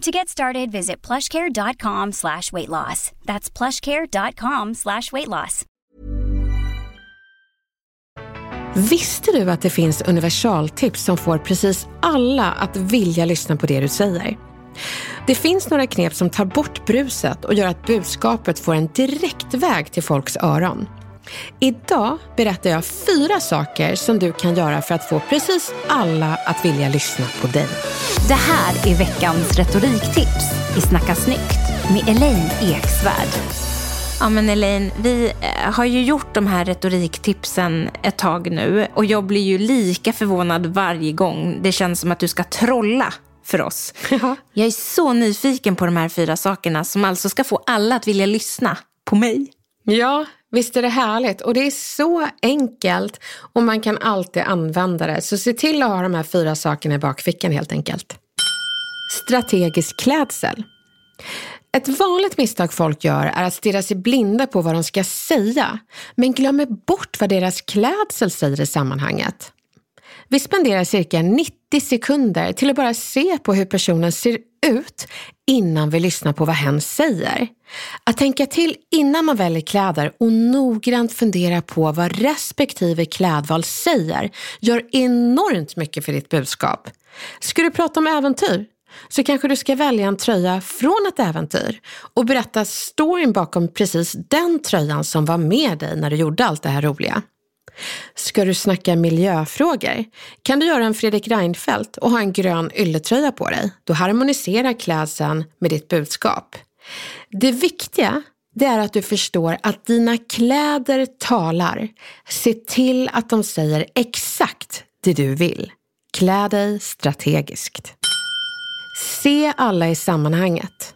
To get started, visit plushcare.com slash weight loss. That's plushcare.com slash weight loss. Visste du att det finns universaltips som får precis alla att vilja lyssna på det du säger? Det finns några knep som tar bort bruset och gör att budskapet får en direkt väg till folks öron. Idag berättar jag fyra saker som du kan göra för att få precis alla att vilja lyssna på dig. Det här är veckans retoriktips i Snacka snyggt med Elaine Eksvärd. Ja men Elaine, vi eh, har ju gjort de här retoriktipsen ett tag nu och jag blir ju lika förvånad varje gång det känns som att du ska trolla för oss. Ja. Jag är så nyfiken på de här fyra sakerna som alltså ska få alla att vilja lyssna på mig. Ja, visst är det härligt. Och det är så enkelt och man kan alltid använda det. Så se till att ha de här fyra sakerna i bakfickan helt enkelt. Strategisk klädsel. Ett vanligt misstag folk gör är att stirra sig blinda på vad de ska säga, men glömmer bort vad deras klädsel säger i sammanhanget. Vi spenderar cirka 90 sekunder till att bara se på hur personen ser ut innan vi lyssnar på vad hen säger. Att tänka till innan man väljer kläder och noggrant fundera på vad respektive klädval säger gör enormt mycket för ditt budskap. Ska du prata om äventyr? Så kanske du ska välja en tröja från ett äventyr och berätta storyn bakom precis den tröjan som var med dig när du gjorde allt det här roliga. Ska du snacka miljöfrågor kan du göra en Fredrik Reinfeldt och ha en grön ylletröja på dig. Då harmoniserar klädseln med ditt budskap. Det viktiga det är att du förstår att dina kläder talar. Se till att de säger exakt det du vill. Klä dig strategiskt. Se alla i sammanhanget.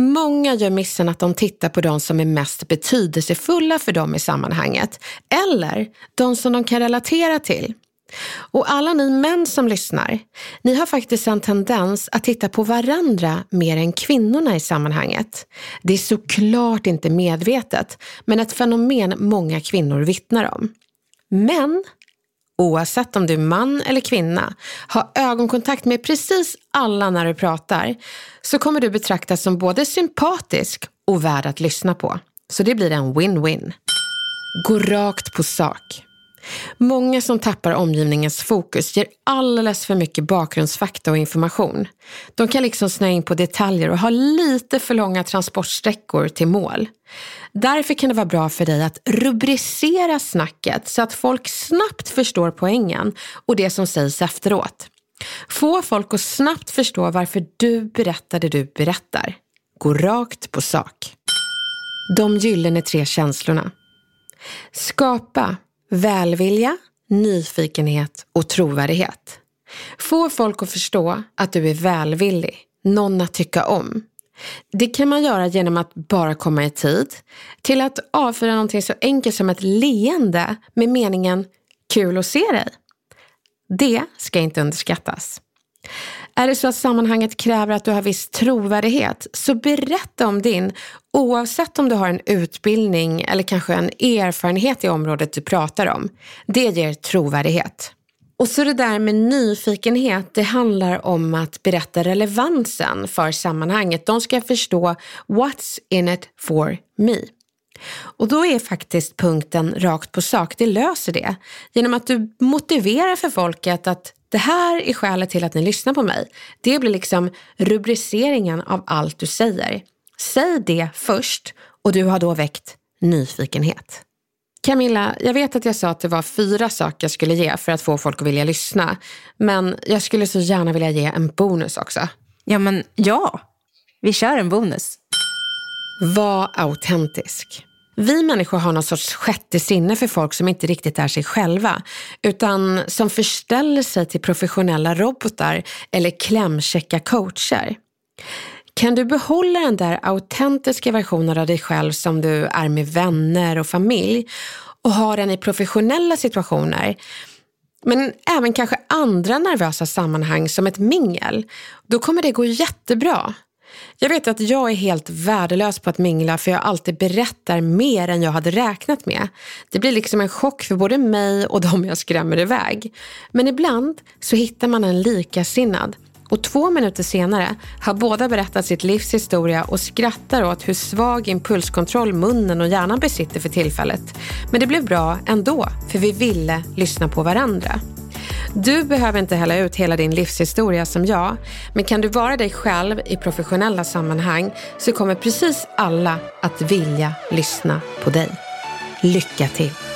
Många gör missen att de tittar på de som är mest betydelsefulla för dem i sammanhanget eller de som de kan relatera till. Och alla ni män som lyssnar, ni har faktiskt en tendens att titta på varandra mer än kvinnorna i sammanhanget. Det är såklart inte medvetet, men ett fenomen många kvinnor vittnar om. Men oavsett om du är man eller kvinna, ha ögonkontakt med precis alla när du pratar, så kommer du betraktas som både sympatisk och värd att lyssna på. Så det blir en win-win. Gå rakt på sak. Många som tappar omgivningens fokus ger alldeles för mycket bakgrundsfakta och information. De kan liksom snöa in på detaljer och ha lite för långa transportsträckor till mål. Därför kan det vara bra för dig att rubricera snacket så att folk snabbt förstår poängen och det som sägs efteråt. Få folk att snabbt förstå varför du berättar det du berättar. Gå rakt på sak. De gyllene tre känslorna. Skapa välvilja, nyfikenhet och trovärdighet. Få folk att förstå att du är välvillig, någon att tycka om. Det kan man göra genom att bara komma i tid, till att avfyra någonting så enkelt som ett leende med meningen kul att se dig. Det ska inte underskattas. Är det så att sammanhanget kräver att du har viss trovärdighet, så berätta om din, oavsett om du har en utbildning eller kanske en erfarenhet i området du pratar om. Det ger trovärdighet. Och så det där med nyfikenhet, det handlar om att berätta relevansen för sammanhanget. De ska förstå what's in it for me. Och då är faktiskt punkten rakt på sak, det löser det. Genom att du motiverar för folket att det här är skälet till att ni lyssnar på mig. Det blir liksom rubriceringen av allt du säger. Säg det först och du har då väckt nyfikenhet. Camilla, jag vet att jag sa att det var fyra saker jag skulle ge för att få folk att vilja lyssna. Men jag skulle så gärna vilja ge en bonus också. Ja, men ja. Vi kör en bonus. Var autentisk. Vi människor har någon sorts sjätte sinne för folk som inte riktigt är sig själva, utan som förställer sig till professionella robotar eller klämkäcka coacher. Kan du behålla den där autentiska versionen av dig själv som du är med vänner och familj och ha den i professionella situationer, men även kanske andra nervösa sammanhang som ett mingel, då kommer det gå jättebra. Jag vet att jag är helt värdelös på att mingla för jag alltid berättar mer än jag hade räknat med. Det blir liksom en chock för både mig och de jag skrämmer iväg. Men ibland så hittar man en likasinnad och två minuter senare har båda berättat sitt livs historia och skrattar åt hur svag impulskontroll munnen och hjärnan besitter för tillfället. Men det blev bra ändå, för vi ville lyssna på varandra. Du behöver inte hälla ut hela din livshistoria som jag, men kan du vara dig själv i professionella sammanhang så kommer precis alla att vilja lyssna på dig. Lycka till!